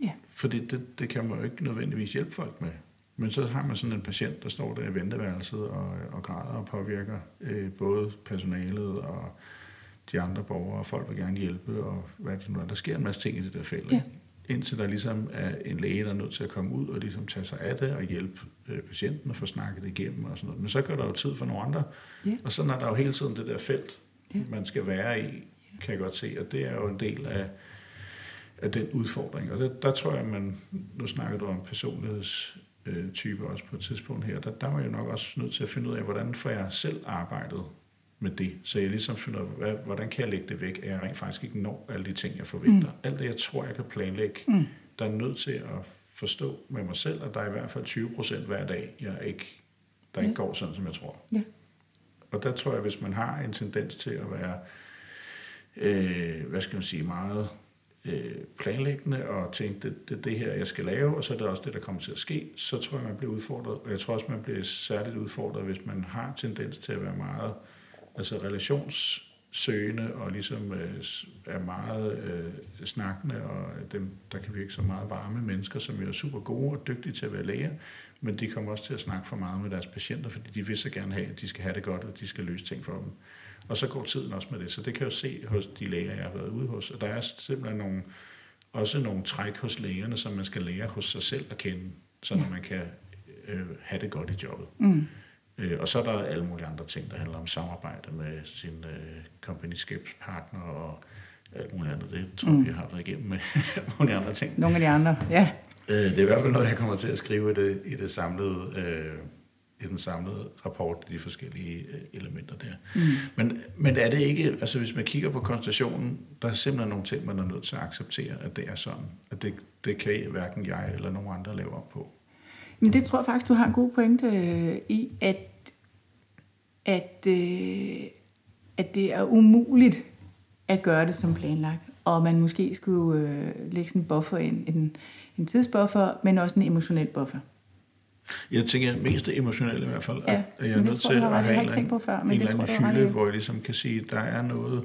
Ja. Fordi det, det kan man jo ikke nødvendigvis hjælpe folk med. Men så har man sådan en patient, der står der i venteværelset og, og græder og påvirker øh, både personalet og de andre borgere, og folk vil gerne hjælpe, og hvad det nu er. Der sker en masse ting i det der felt. Ja. Indtil der ligesom er en læge, der er nødt til at komme ud og ligesom tage sig af det og hjælpe øh, patienten og få snakket det igennem og sådan noget. Men så går der jo tid for nogle andre. Ja. Og sådan er der jo hele tiden det der felt, ja. man skal være i, kan jeg godt se. Og det er jo en del af, af den udfordring. Og det, der tror jeg, man, nu snakker du om personligheds type også på et tidspunkt her, der, der var jeg nok også nødt til at finde ud af, hvordan får jeg selv arbejdet med det. Så jeg ligesom finder af, hvordan kan jeg lægge det væk, at jeg rent faktisk ikke når alle de ting, jeg forventer. Mm. Alt det, jeg tror, jeg kan planlægge, mm. der er nødt til at forstå med mig selv, at der er i hvert fald 20 procent hver dag, jeg ikke, der ja. ikke går sådan, som jeg tror. Ja. Og der tror jeg, hvis man har en tendens til at være, øh, hvad skal man sige, meget øh, planlæggende og tænke, det, det det her, jeg skal lave, og så er det også det, der kommer til at ske, så tror jeg, man bliver udfordret. Og jeg tror også, man bliver særligt udfordret, hvis man har tendens til at være meget altså relationssøgende og ligesom øh, er meget øh, snakkende, og dem, der kan virke så meget varme mennesker, som er super gode og dygtige til at være læger, men de kommer også til at snakke for meget med deres patienter, fordi de vil så gerne have, at de skal have det godt, og de skal løse ting for dem. Og så går tiden også med det. Så det kan jeg jo se hos de læger, jeg har været ude hos. Og der er simpelthen nogle, også nogle træk hos lægerne, som man skal lære hos sig selv at kende, så ja. man kan øh, have det godt i jobbet. Mm. Øh, og så er der alle mulige andre ting, der handler om samarbejde med sin øh, companyskabspartner og alt muligt andet. Det tror jeg, mm. jeg har været igennem med mulige andre ting. Nogle af de andre, ja. Øh, det er i hvert fald noget, jeg kommer til at skrive i det, i det samlede... Øh, i den samlede rapport, de forskellige øh, elementer der. Mm. Men, men er det ikke, altså hvis man kigger på konstationen, der er simpelthen nogle ting, man er nødt til at acceptere, at det er sådan, at det, det kan hverken jeg eller nogen andre lave op på. Men det tror jeg faktisk, du har en god pointe øh, i, at, at, øh, at det er umuligt at gøre det som planlagt, og man måske skulle øh, lægge sådan en buffer ind, en, en tidsbuffer, men også en emotionel buffer. Jeg tænker mest det emotionelle i hvert fald, ja, at jeg er nødt til at have en, en, på før, men en det eller anden hylde, hvor jeg ligesom kan sige, at der er noget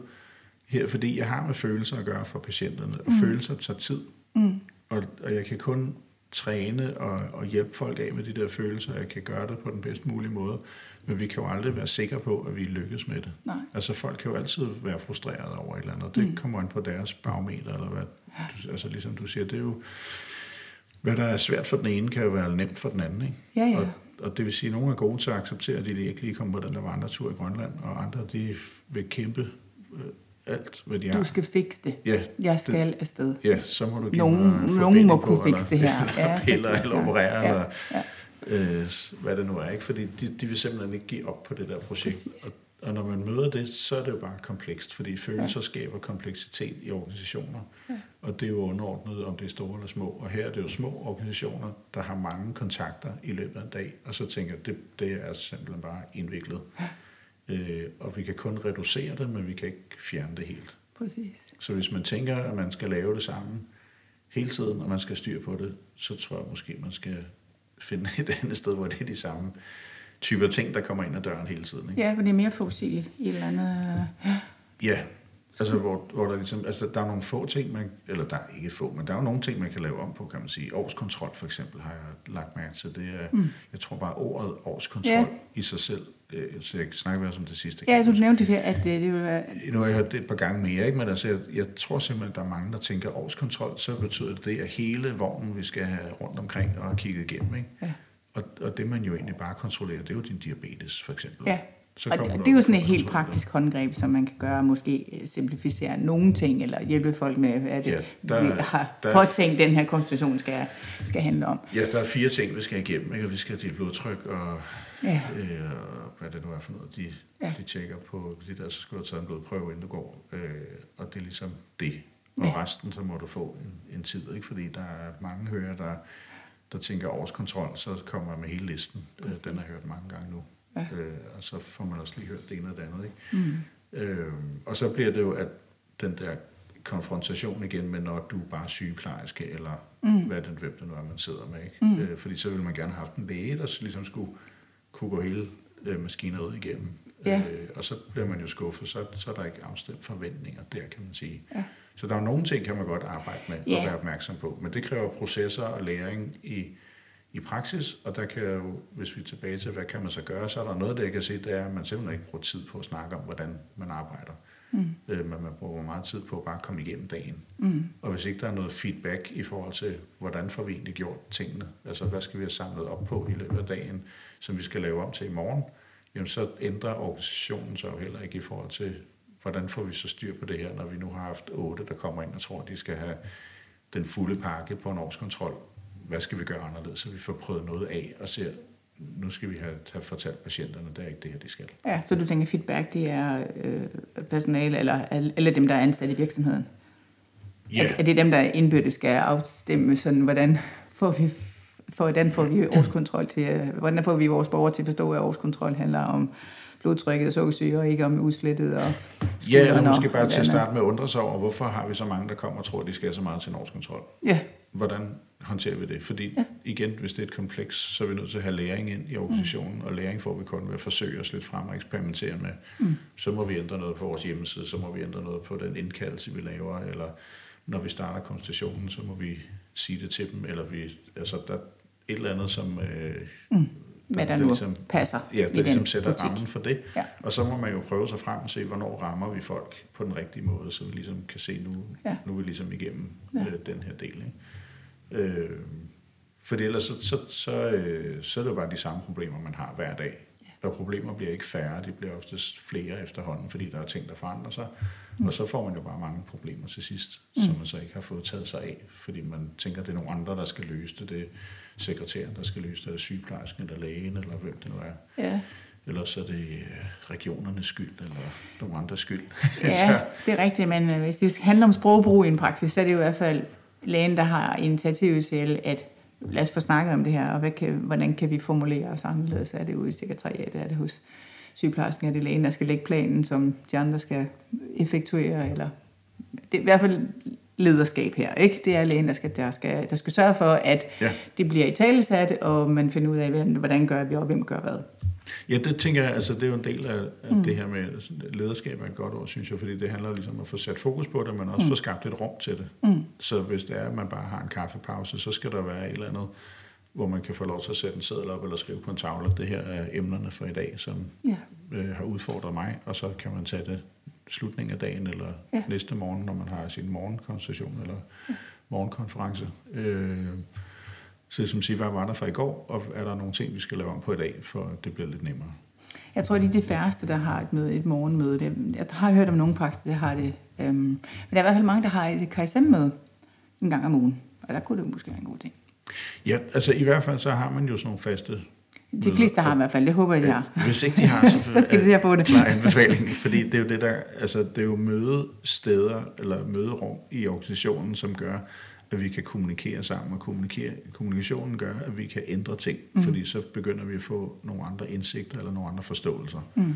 her, fordi jeg har med følelser at gøre for patienterne, og mm. følelser tager tid. Mm. Og, og jeg kan kun træne og, og hjælpe folk af med de der følelser, jeg kan gøre det på den bedst mulige måde. Men vi kan jo aldrig være sikre på, at vi lykkes med det. Nej. Altså folk kan jo altid være frustrerede over et eller andet. Det mm. kommer an på deres barometer, eller hvad. Altså ligesom du siger, det er jo hvad der er svært for den ene, kan jo være nemt for den anden. Ikke? Ja, ja. Og, og det vil sige, at nogle er gode til at acceptere, at de ikke lige kommer på den der vandretur i Grønland, og andre de vil kæmpe øh, alt, hvad de har. Du skal fikse det. Ja, Jeg skal det, afsted. Ja, så må du give nogen, mig nogen må kunne fikse det her. Eller, ja, piller, eller operere, ja, eller ja. Øh, hvad det nu er. ikke Fordi de, de vil simpelthen ikke give op på det der projekt. Præcis. Og og når man møder det, så er det jo bare komplekst, fordi følelser ja. skaber kompleksitet i organisationer. Ja. Og det er jo underordnet, om det er store eller små. Og her er det jo små organisationer, der har mange kontakter i løbet af en dag. Og så tænker jeg, det, det er simpelthen bare indviklet. Ja. Øh, og vi kan kun reducere det, men vi kan ikke fjerne det helt. Præcis. Så hvis man tænker, at man skal lave det sammen hele tiden, og man skal styre på det, så tror jeg måske, man skal finde et andet sted, hvor det er de samme typer ting, der kommer ind ad døren hele tiden. Ikke? Ja, for det er mere forudsigeligt i et eller andet... Ja. Altså, hvor, hvor der ligesom, altså, der er nogle få ting, man, eller der er ikke få, men der er jo nogle ting, man kan lave om på, kan man sige. Årskontrol for eksempel har jeg lagt mærke til. Det er, mm. jeg tror bare ordet årskontrol ja. i sig selv, så jeg snakker også om det sidste. Ja, du nævnte det, at det, det vil være... Nu har jeg hørt det et par gange mere, ikke? men altså, jeg, jeg tror simpelthen, at der er mange, der tænker, at årskontrol, så betyder det, at hele vognen, vi skal have rundt omkring og kigget igennem. Ikke? Ja. Og, og det, man jo egentlig bare kontrollerer, det er jo din diabetes, for eksempel. Ja. Så og det, det er jo sådan et helt praktisk håndgreb, som man kan gøre, måske øh, simplificere nogle ting, eller hjælpe folk med, hvad det, ja, der, vi har der, påtænkt, den her konstitution skal, skal handle om. Ja, der er fire ting, vi skal igennem. Ikke? Vi skal have dit blodtryk, og, ja. øh, hvad det nu er for noget, de, ja. de tjekker på det der, så skal du tage en blodprøve, inden du går. Øh, og det er ligesom det. Og ja. resten, så må du få en, en tid, ikke? fordi der er mange hører, der, der tænker årskontrol, så kommer jeg med hele listen. Øh. Den har jeg hørt mange gange nu. Ja. Øh, og så får man også lige hørt det ene og det andet. Ikke? Mm. Øh, og så bliver det jo, at den der konfrontation igen med, når du er bare sygeplejerske, eller mm. hvad det, hvem det nu er, man sidder med. Ikke? Mm. Øh, fordi så ville man gerne have haft en læge, der ligesom skulle kunne gå hele øh, maskineriet igennem. Ja. Øh, og så bliver man jo skuffet, så, så er der ikke afstemt forventninger der, kan man sige. Ja. Så der er nogle ting, kan man godt arbejde med ja. og være opmærksom på, men det kræver processer og læring i i praksis, og der kan jo, hvis vi er tilbage til, hvad kan man så gøre, så er der noget, der jeg kan se, det er, at man simpelthen ikke bruger tid på at snakke om, hvordan man arbejder. Mm. Øh, men man bruger meget tid på at bare komme igennem dagen. Mm. Og hvis ikke der er noget feedback i forhold til, hvordan får vi egentlig gjort tingene, altså hvad skal vi have samlet op på i løbet af dagen, som vi skal lave om til i morgen, jamen så ændrer organisationen sig jo heller ikke i forhold til, hvordan får vi så styr på det her, når vi nu har haft otte, der kommer ind og tror, at de skal have den fulde pakke på en årskontrol hvad skal vi gøre anderledes, så vi får prøvet noget af og ser, nu skal vi have, have fortalt patienterne, det er ikke det her, de skal. Ja, så du tænker feedback, det er øh, personale eller, eller dem, der er ansat i virksomheden? Ja. Er, er det dem, der indbyrdes skal afstemme, sådan, hvordan får vi hvordan får vi årskontrol til, øh, hvordan får vi vores borgere til at forstå, at årskontrol handler om blodtrykket og sukkersyre, og ikke om udslettet og Ja, eller måske bare til at starte med at undre sig over, hvorfor har vi så mange, der kommer og tror, at de skal så meget til en årskontrol? Ja. Hvordan håndterer vi det? Fordi ja. igen, hvis det er et kompleks, så er vi nødt til at have læring ind i organisationen, mm. og læring får vi kun ved at forsøge os lidt frem og eksperimentere med. Mm. Så må vi ændre noget på vores hjemmeside, så må vi ændre noget på den indkaldelse, vi laver, eller når vi starter konstationen, så må vi sige det til dem, eller vi, altså der er et eller andet, som... Øh, mm. Hvad der, der nu ligesom, passer Ja, det ligesom sætter butik. rammen for det. Ja. Og så må man jo prøve sig frem og se, hvornår rammer vi folk på den rigtige måde, så vi ligesom kan se, nu, ja. nu er vi ligesom igennem ja. øh, den her del. Ikke? Øh, for ellers så, så, så, øh, så er det jo bare de samme problemer, man har hver dag. Ja. Og problemer bliver ikke færre, de bliver oftest flere efterhånden, fordi der er ting, der forandrer sig. Mm. Og så får man jo bare mange problemer til sidst, mm. som man så ikke har fået taget sig af, fordi man tænker, det er nogle andre, der skal løse det. Det sekretæren, der skal løse det, eller sygeplejersken, eller lægen, eller hvem det nu er. Ja. Eller så er det øh, regionernes skyld, eller nogle andres skyld. Ja, det er rigtigt, men øh, hvis det handler om sprogbrug i en praksis, så er det jo i hvert fald lægen, der har initiativ til, at lad os få snakket om det her, og hvad kan, hvordan kan vi formulere os anderledes? Er det ude i sekretariatet? Er det hos sygeplejersken? Er det lægen, der skal lægge planen, som de andre skal effektuere? Eller det er i hvert fald lederskab her, ikke? Det er lægen, der skal, der skal, der skal sørge for, at ja. det bliver i talesat, og man finder ud af, hvordan gør vi, og hvem gør hvad. Ja, det tænker jeg, altså det er jo en del af, af mm. det her med lederskab er et godt ord, synes jeg, fordi det handler ligesom om at få sat fokus på det, men også mm. få skabt et rum til det. Mm. Så hvis det er, at man bare har en kaffepause, så skal der være et eller andet, hvor man kan få lov til at sætte en seddel op eller skrive på en tavle, det her er emnerne for i dag, som ja. øh, har udfordret mig, og så kan man tage det slutningen af dagen eller ja. næste morgen, når man har sin morgenkonstitution eller ja. morgenkonference. Øh, så som siger, hvad var der fra i går, og er der nogle ting, vi skal lave om på i dag, for at det bliver lidt nemmere? Jeg tror, det er de færreste, der har et, møde, et morgenmøde. Det, jeg har hørt om nogle praksis, der har det. Øhm, men der er i hvert fald mange, der har et KSM-møde en gang om ugen. Og der kunne det måske være en god ting. Ja, altså i hvert fald så har man jo sådan nogle faste de fleste har i hvert fald, det håber jeg, de har. Hvis ikke de har, så, så skal de se at få det. Klar anbefaling, fordi det er jo det der, altså det er jo mødesteder eller møderum i organisationen, som gør, at vi kan kommunikere sammen, og kommunikere, kommunikationen gør, at vi kan ændre ting, mm. fordi så begynder vi at få nogle andre indsigter eller nogle andre forståelser. Mm.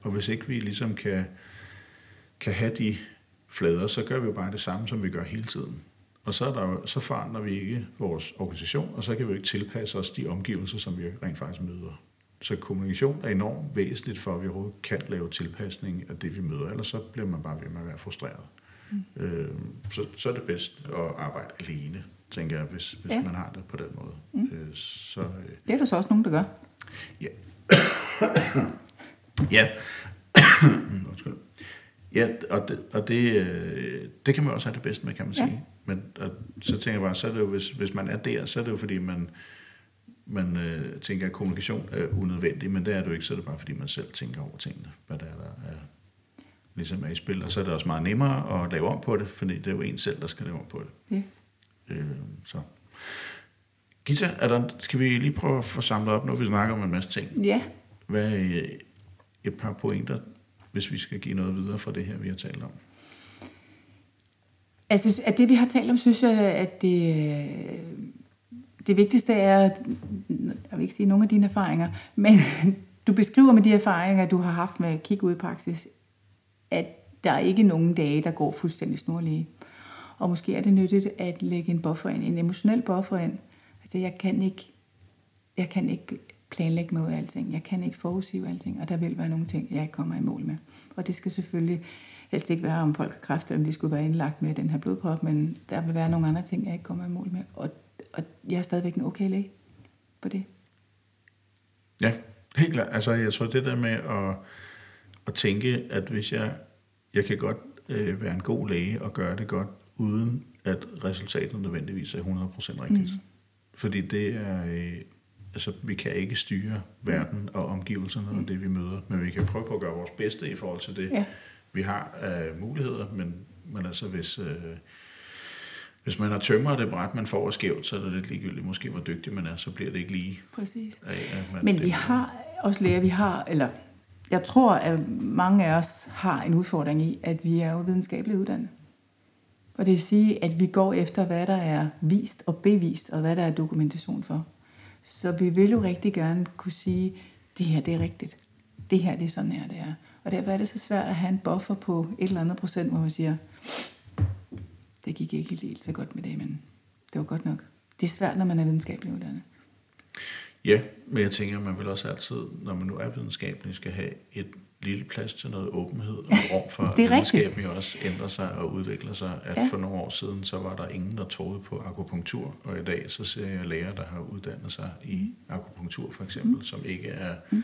Og hvis ikke vi ligesom kan, kan have de flader, så gør vi jo bare det samme, som vi gør hele tiden. Og så, er der, så forandrer vi ikke vores organisation, og så kan vi jo ikke tilpasse os de omgivelser, som vi rent faktisk møder. så kommunikation er enormt væsentligt for, at vi overhovedet kan lave tilpasning af det, vi møder. Ellers så bliver man bare ved med at være frustreret. Mm. Øh, så, så er det bedst at arbejde alene, tænker jeg, hvis, hvis ja. man har det på den måde. Mm. Øh, så, øh, det er der så også nogen, der gør. Ja. ja. Undskyld. Ja, og, det, og det, øh, det kan man også have det bedst med, kan man ja. Men og, så tænker jeg bare, så er det jo, hvis, hvis man er der, så er det jo fordi, man, man øh, tænker, at kommunikation er unødvendig, men det er det jo ikke, så er det bare fordi, man selv tænker over tingene, hvad der er, der er ligesom er i spil, og så er det også meget nemmere at lave om på det, fordi det er jo en selv, der skal lave om på det. Ja. Øh, så. Gita, er der, skal vi lige prøve at få samlet op, når vi snakker om en masse ting? Ja. Hvad er et par pointer, hvis vi skal give noget videre fra det her, vi har talt om? Altså, at det vi har talt om, synes jeg, at det, det vigtigste er, jeg vil ikke sige nogle af dine erfaringer, men du beskriver med de erfaringer, du har haft med kig ud i praksis, at der er ikke nogen dage, der går fuldstændig snorlige. Og måske er det nyttigt at lægge en buffer ind, en emotionel buffer ind. Altså, jeg kan ikke, jeg kan ikke planlægge mig ud af alting. Jeg kan ikke forudsige alting, og der vil være nogle ting, jeg ikke kommer i mål med. Og det skal selvfølgelig helst ikke være, om folk har kræft, eller om de skulle være indlagt med den her blodprop, men der vil være nogle andre ting, jeg ikke kommer i mål med. Og, og jeg er stadigvæk en okay læge på det. Ja, helt klart. Altså, jeg tror, det der med at, at tænke, at hvis jeg, jeg kan godt øh, være en god læge og gøre det godt, uden at resultatet nødvendigvis er 100% rigtigt. Mm. Fordi det er, øh, altså vi kan ikke styre verden og omgivelserne og det vi møder, men vi kan prøve på at gøre vores bedste i forhold til det, ja. Vi har af muligheder, men, men altså hvis, øh, hvis man har tømmer det bræt, man får skævt, så er det lidt ligegyldigt, måske hvor dygtig man er, så bliver det ikke lige. Præcis. Af, at man, men vi har også læger, vi har, eller jeg tror, at mange af os har en udfordring i, at vi er jo videnskabeligt uddannet. Og det vil sige, at vi går efter, hvad der er vist og bevist, og hvad der er dokumentation for. Så vi vil jo rigtig gerne kunne sige, det her det er rigtigt. Det her det er sådan her det er. Og derfor er det så svært at have en buffer på et eller andet procent, hvor man siger, det gik ikke helt så godt med det, men det var godt nok. Det er svært, når man er videnskabelig uddannet. Ja, men jeg tænker, man vil også altid, når man nu er videnskabelig, skal have et lille plads til noget åbenhed og rum for, at videnskaben jo også ændrer sig og udvikler sig. At ja. for nogle år siden, så var der ingen, der troede på akupunktur, og i dag så ser jeg læger, der har uddannet sig i akupunktur for eksempel, mm. som ikke er mm.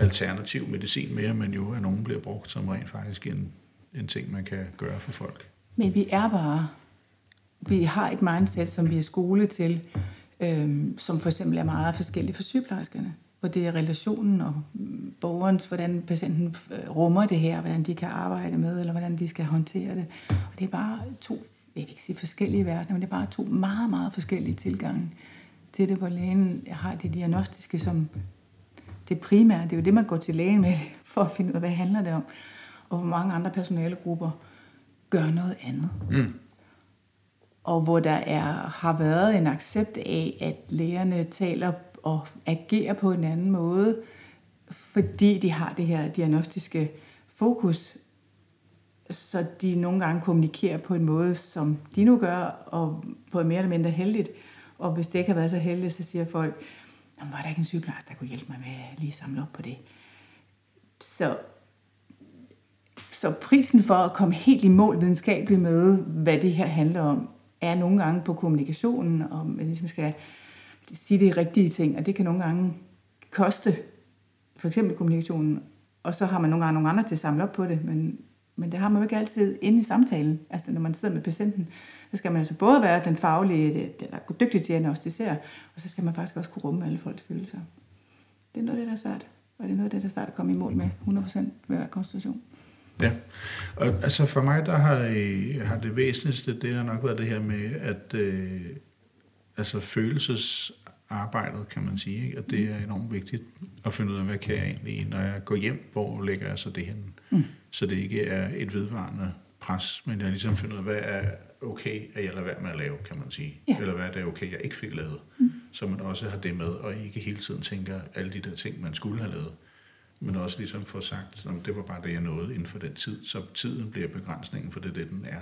alternativ medicin mere, men jo at nogen bliver brugt som rent faktisk en, en ting, man kan gøre for folk. Men vi er bare, vi har et mindset, som vi er skole til, øhm, som for eksempel er meget forskellige for sygeplejerskerne hvor det er relationen og mm, borgerens, hvordan patienten øh, rummer det her, hvordan de kan arbejde med, eller hvordan de skal håndtere det. Og det er bare to, jeg vil ikke sige forskellige verdener, men det er bare to meget, meget forskellige tilgange til det, hvor lægen har det diagnostiske som det primære. Det er jo det, man går til lægen med, for at finde ud af, hvad handler det om. Og hvor mange andre personalegrupper gør noget andet. Mm. Og hvor der er, har været en accept af, at lægerne taler og agerer på en anden måde, fordi de har det her diagnostiske fokus, så de nogle gange kommunikerer på en måde, som de nu gør, og på mere eller mindre heldigt. Og hvis det ikke har været så heldigt, så siger folk, var der ikke en sygeplejerske, der kunne hjælpe mig med at lige samle op på det. Så, så prisen for at komme helt i mål videnskabeligt med, hvad det her handler om, er nogle gange på kommunikationen, og man ligesom skal sige de rigtige ting, og det kan nogle gange koste for eksempel kommunikationen, og så har man nogle gange nogle andre til at samle op på det, men, men det har man jo ikke altid inde i samtalen. Altså når man sidder med patienten, så skal man altså både være den faglige, der er dygtig til at diagnostisere, og så skal man faktisk også kunne rumme alle folks følelser. Det er noget af det, der er svært, og det er noget af det, der er svært at komme i mål med 100% ved hver konstitution. Ja, og altså for mig, der har, har det væsentligste, det har nok været det her med, at øh, altså følelsesarbejdet, kan man sige. Ikke? Og det er enormt vigtigt at finde ud af, hvad kan jeg egentlig, når jeg går hjem, hvor lægger jeg så det hen? Mm. Så det ikke er et vedvarende pres, men jeg ligesom finder ud af, hvad er okay, at jeg lader være med at lave, kan man sige. Ja. Eller hvad er det okay, jeg ikke fik lavet. Mm. Så man også har det med, og ikke hele tiden tænker alle de der ting, man skulle have lavet. Men også ligesom få sagt, at det var bare det, jeg nåede inden for den tid. Så tiden bliver begrænsningen, for det det, den er.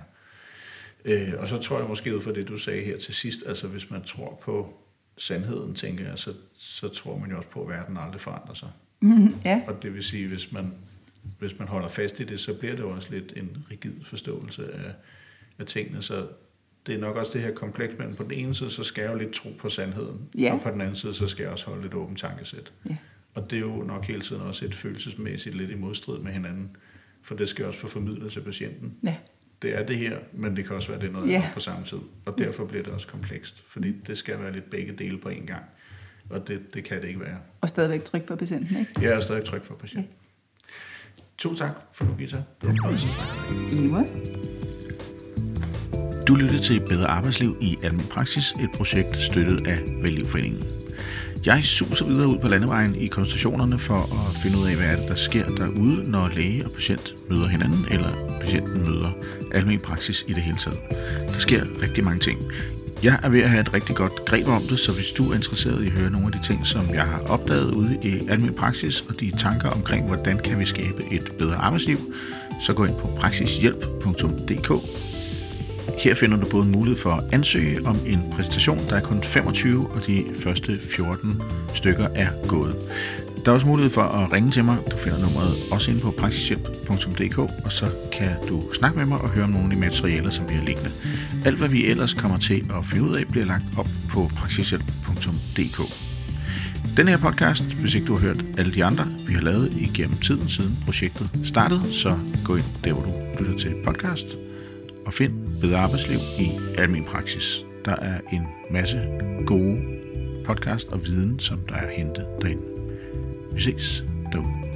Øh, og så tror jeg måske ud fra det, du sagde her til sidst, altså hvis man tror på sandheden, tænker jeg, så, så tror man jo også på, at verden aldrig forandrer sig. Mm, ja. Og det vil sige, hvis man, hvis man holder fast i det, så bliver det jo også lidt en rigid forståelse af, af tingene. Så det er nok også det her kompleks, men på den ene side, så skal jeg jo lidt tro på sandheden, Ja. og på den anden side, så skal jeg også holde et åbent tankesæt. Ja. Og det er jo nok hele tiden også et følelsesmæssigt lidt i modstrid med hinanden, for det skal også få formidlet til patienten. ja. Det er det her, men det kan også være det er noget Ja. andet på samme tid. Og derfor bliver det også komplekst, fordi det skal være lidt begge dele på en gang. Og det, det kan det ikke være. Og stadigvæk tryk for patienten, ikke? Jeg er stadig tryg for patienten. Tusind tak for nu, Gita. Det var en fornøjelse. Du lyttede til Bedre Arbejdsliv i Almen Praksis, et projekt støttet af Vælgivforeningen. Jeg suser videre ud på landevejen i konstationerne for at finde ud af, hvad er det, der sker derude, når læge og patient møder hinanden, eller patienten møder almen praksis i det hele taget. Der sker rigtig mange ting. Jeg er ved at have et rigtig godt greb om det, så hvis du er interesseret i at høre nogle af de ting, som jeg har opdaget ude i almen praksis, og de tanker omkring, hvordan kan vi skabe et bedre arbejdsliv, så gå ind på praksishjælp.dk her finder du både mulighed for at ansøge om en præsentation, der er kun 25, og de første 14 stykker er gået. Der er også mulighed for at ringe til mig. Du finder nummeret også inde på praksishjælp.dk, og så kan du snakke med mig og høre om nogle af de materialer, som vi har liggende. Alt, hvad vi ellers kommer til at finde ud af, bliver lagt op på praksishjælp.dk. Den her podcast, hvis ikke du har hørt alle de andre, vi har lavet igennem tiden siden projektet startede, så gå ind der, hvor du lytter til podcast, og find bedre arbejdsliv i almen praksis. Der er en masse gode podcast og viden, som der er hentet derinde. Vi ses derude.